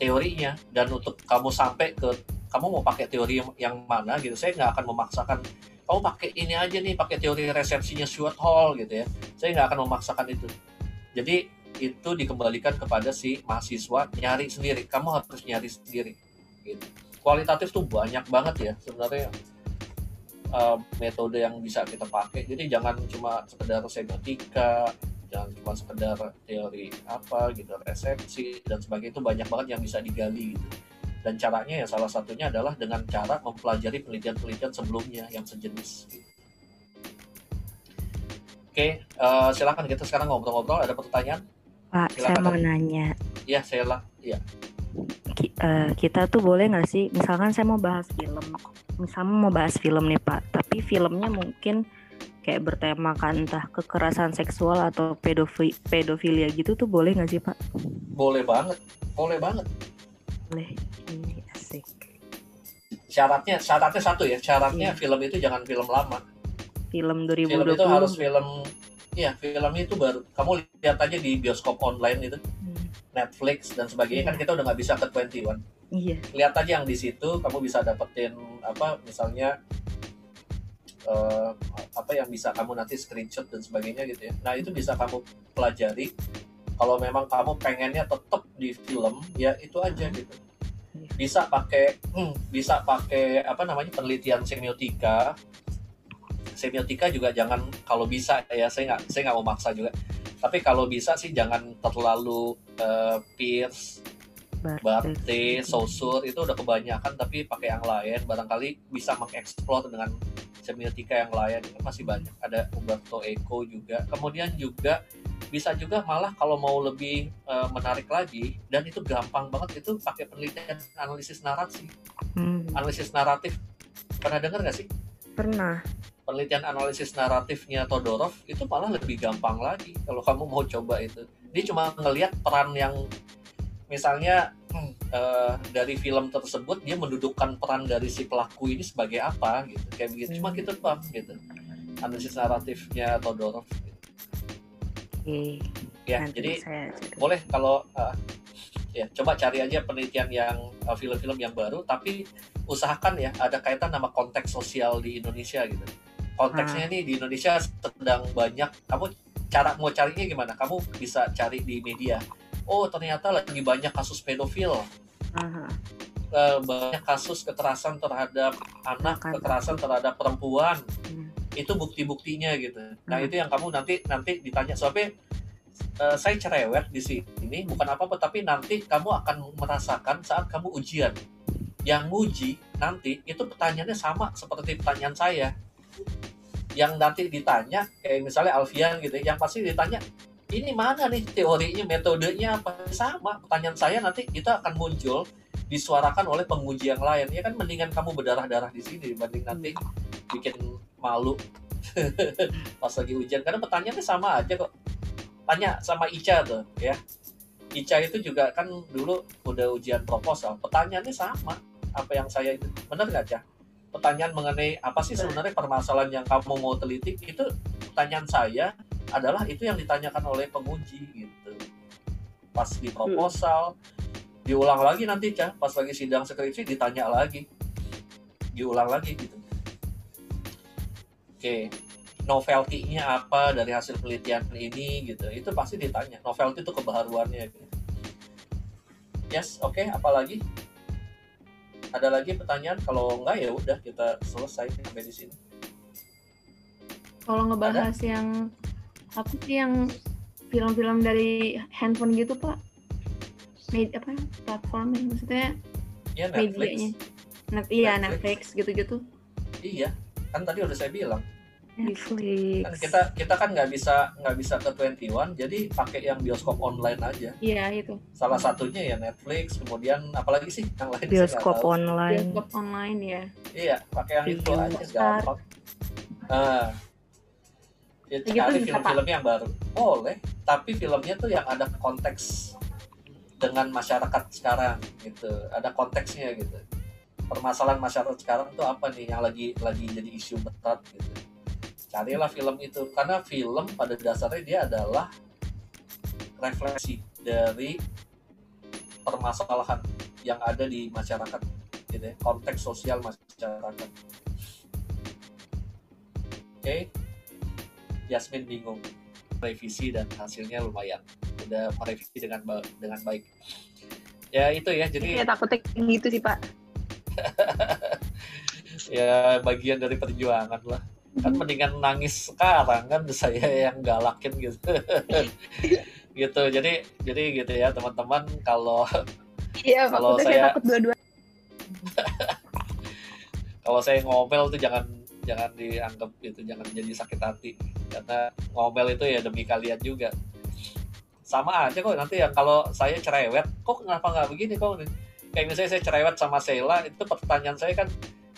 teorinya. Dan untuk kamu sampai ke kamu mau pakai teori yang, yang mana gitu? Saya nggak akan memaksakan kamu pakai ini aja nih pakai teori resepsinya Stuart Hall gitu ya. Saya nggak akan memaksakan itu. Jadi itu dikembalikan kepada si mahasiswa nyari sendiri. Kamu harus nyari sendiri. Gitu. Kualitatif tuh banyak banget ya sebenarnya uh, metode yang bisa kita pakai. Jadi jangan cuma sekedar semiotika jangan cuma sekedar teori apa gitu resepsi dan sebagainya. Itu banyak banget yang bisa digali gitu dan caranya ya salah satunya adalah dengan cara mempelajari penelitian-penelitian sebelumnya yang sejenis gitu. Oke, eh, silakan kita sekarang ngobrol-ngobrol. Ada pertanyaan? Pak, Silakan, saya mau Tati. nanya. Ya, saya lah. Ya, Ki- eh, kita tuh boleh nggak sih, misalkan saya mau bahas film, misalnya mau bahas film nih Pak, tapi filmnya mungkin kayak bertemakan entah kekerasan seksual atau pedofi pedofilia gitu tuh boleh nggak sih Pak? boleh banget, boleh banget. Boleh. Ini asik. Syaratnya, syaratnya satu ya. Syaratnya Iya. film itu jangan film lama. Film Film 2020. itu harus film, ya filmnya itu baru. Kamu lihat aja di bioskop online itu, Hmm, Netflix dan sebagainya kan kita udah nggak bisa ke 21. Iya. lihat aja yang di situ kamu bisa dapetin apa misalnya eh, apa yang bisa kamu nanti screenshot dan sebagainya gitu ya nah itu bisa kamu pelajari kalau memang kamu pengennya tetap di film ya itu aja gitu. Bisa pakai hmm, bisa pakai apa namanya penelitian semiotika. Semiotika juga jangan kalau bisa ya saya nggak saya nggak mau maksa juga. Tapi kalau bisa sih jangan terlalu eh, Pierce Barte, Saussure itu udah kebanyakan tapi pakai yang lain. Barangkali bisa mengeksplor dengan semiotika yang lain. Masih banyak. Ada Umberto Eco juga. Kemudian juga bisa juga malah kalau mau lebih eh, menarik lagi dan itu gampang banget itu pakai penelitian analisis narasi Hmm, analisis naratif. Pernah dengar nggak sih? Pernah. penelitian analisis naratifnya Todorov itu malah lebih gampang lagi kalau kamu mau coba itu. Dia cuma ngelihat peran yang misalnya hmm, eh, dari film tersebut dia mendudukkan peran dari si pelaku ini sebagai apa gitu. Kayak begitu. Cuma Hmm. gitu bang gitu. Analisis naratifnya Todorov gitu. Oke. ya Nanti jadi saya boleh kalau eh, ya coba cari aja penelitian yang eh, film-film yang baru tapi usahakan ya ada kaitan sama konteks sosial di Indonesia gitu. Konteksnya nih di Indonesia sedang banyak kamu cara mau carinya gimana? Kamu bisa cari di media. Oh ternyata lagi banyak kasus pedofil. Aha. eh, banyak kasus kekerasan terhadap anak kekerasan terhadap perempuan. Hmm. Itu bukti-buktinya gitu. Nah Hmm. itu yang kamu nanti nanti ditanya. Soalnya eh, saya cerewet di sini bukan apa-apa tapi nanti kamu akan merasakan saat kamu ujian. Yang nguji nanti itu pertanyaannya sama seperti pertanyaan saya. Yang nanti ditanya kayak misalnya Alfian gitu yang pasti ditanya ini mana nih teorinya metodenya apa? Sama pertanyaan saya nanti itu akan muncul disuarakan oleh penguji yang lain. Ya kan mendingan kamu berdarah-darah di sini dibanding nanti bikin malu. Pas lagi ujian karena pertanyaannya sama aja kok. Tanya sama Ica tuh ya. Ica itu juga kan dulu udah ujian proposal pertanyaannya sama apa yang saya itu. Benar nggak Cah pertanyaan mengenai apa sih sebenarnya permasalahan yang kamu mau teliti itu pertanyaan saya adalah itu yang ditanyakan oleh penguji gitu. Pas di proposal diulang lagi nanti cah pas lagi sidang skripsi ditanya lagi. Diulang lagi gitu oke novelty-nya apa dari hasil penelitian ini gitu itu pasti ditanya novelty itu kebaharuannya gitu. yes oke okay, apalagi ada lagi pertanyaan kalau enggak ya udah kita selesai sampai di sini Kalau ngebahas yang apa sih yang film-film dari handphone gitu pak? Med apa platformnya maksudnya ya Netflix medianya? Net, iya Netflix. Netflix gitu-gitu. iya kan tadi udah saya bilang Netflix. kan kita kita kan nggak bisa nggak bisa ke 21 jadi pakai yang bioskop online aja. Iya itu. salah satunya ya Netflix kemudian apalagi sih yang lain Bioskop online. Bioskop online ya. iya pakai yang itu aja gampang. Nah ya Gitu cari film-film yang baru. Boleh tapi filmnya tuh yang ada konteks dengan masyarakat sekarang gitu. Ada konteksnya gitu. Permasalahan masyarakat sekarang tuh apa nih? Yang lagi lagi jadi isu berat gitu carilah film itu. Karena film pada dasarnya dia adalah refleksi dari permasalahan yang ada di masyarakat gitu ya, konteks sosial masyarakat. Oke. Yasmin bingung. Revisi dan hasilnya lumayan. Udah merevisi dengan ba- dengan baik. Ya itu ya. Jadi Iya takutnya gitu sih pak. ya bagian dari perjuangan lah kan mendingan nangis sekarang kan saya yang galakin gitu. Gitu jadi jadi gitu ya teman-teman kalau Iya Kalau saya- saya takut dua-dua. kalau saya ngomel tuh jangan jangan dianggap itu jangan jadi sakit hati. Karena ngomel itu ya demi kalian juga. Sama aja kok nanti ya kalau saya cerewet kok kenapa nggak begini kok? Kayak misalnya saya cerewet sama Sheila itu pertanyaan saya kan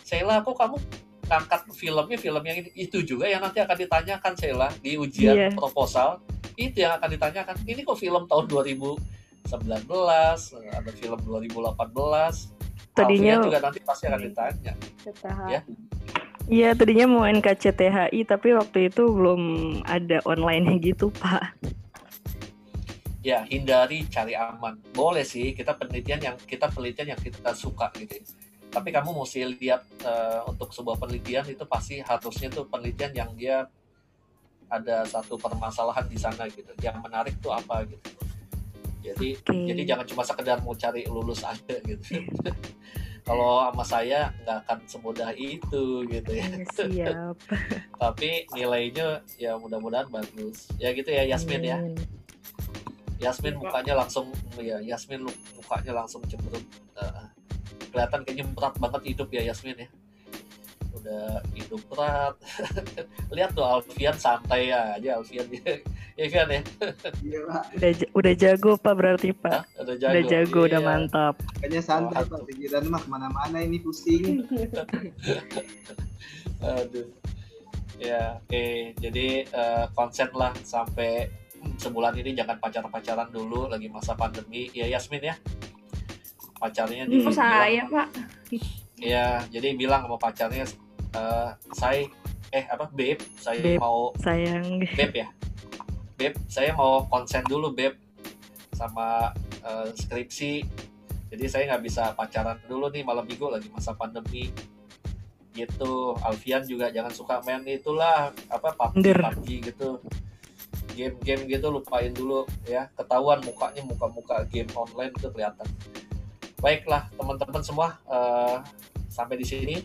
Sheila kok kamu ngangkat filmnya film yang ini itu juga yang nanti akan ditanyakan Sheila di ujian Iya. proposal itu yang akan ditanyakan ini kok film tahun 2019 ada film 2018 Tadinya- Alfian juga nanti pasti akan ditanya Ya. Iya tadinya mau NKCTHI tapi waktu itu belum ada online gitu pak. ya hindari cari aman boleh sih kita penelitian yang kita penelitian yang kita suka gitu ya. Tapi kamu mesti lihat eh, untuk sebuah penelitian itu pasti harusnya tuh penelitian yang dia ada satu permasalahan di sana gitu. Yang menarik tuh apa gitu. Jadi Oke. jadi jangan cuma sekedar mau cari lulus aja gitu. Kalau sama saya nggak akan semudah itu gitu ya. Iya, Siap. tapi nilainya ya mudah-mudahan bagus. Ya gitu ya Yasmin ya. Yasmin mukanya langsung ya Yasmin mukanya langsung cemberut. Eh, kelihatan kayaknya berat banget hidup ya Yasmin ya. Udah hidup berat. Lihat tuh Alfian santai aja Alfian. Ya Alfian ya? Iya pak, Udah udah jago pak berarti pak. Hah? udah jago? Udah jago udah Iya. mantap. kayaknya santai Oh, pak. pikiran mah ke mana-mana ini pusing. aduh. Ya oke. Jadi eh, konsen lah sampai hmm, sebulan ini jangan pacaran-pacaran dulu lagi masa pandemi. Ya Yasmin ya pacarnya di Oh saya pak. Ya, jadi bilang sama pacarnya, eh saya, eh apa, Beb, saya Beb. mau, Sayang. Beb ya, Beb, saya mau konsen dulu, Beb, sama eh, skripsi. Jadi saya nggak bisa pacaran dulu nih malam minggu lagi masa pandemi. Gitu, Alfian juga jangan suka main itulah, apa, PUBG. PUBG gitu. Game-game gitu lupain dulu ya, ketahuan mukanya muka-muka game online itu kelihatan. Baiklah teman-teman semua uh, sampai di sini.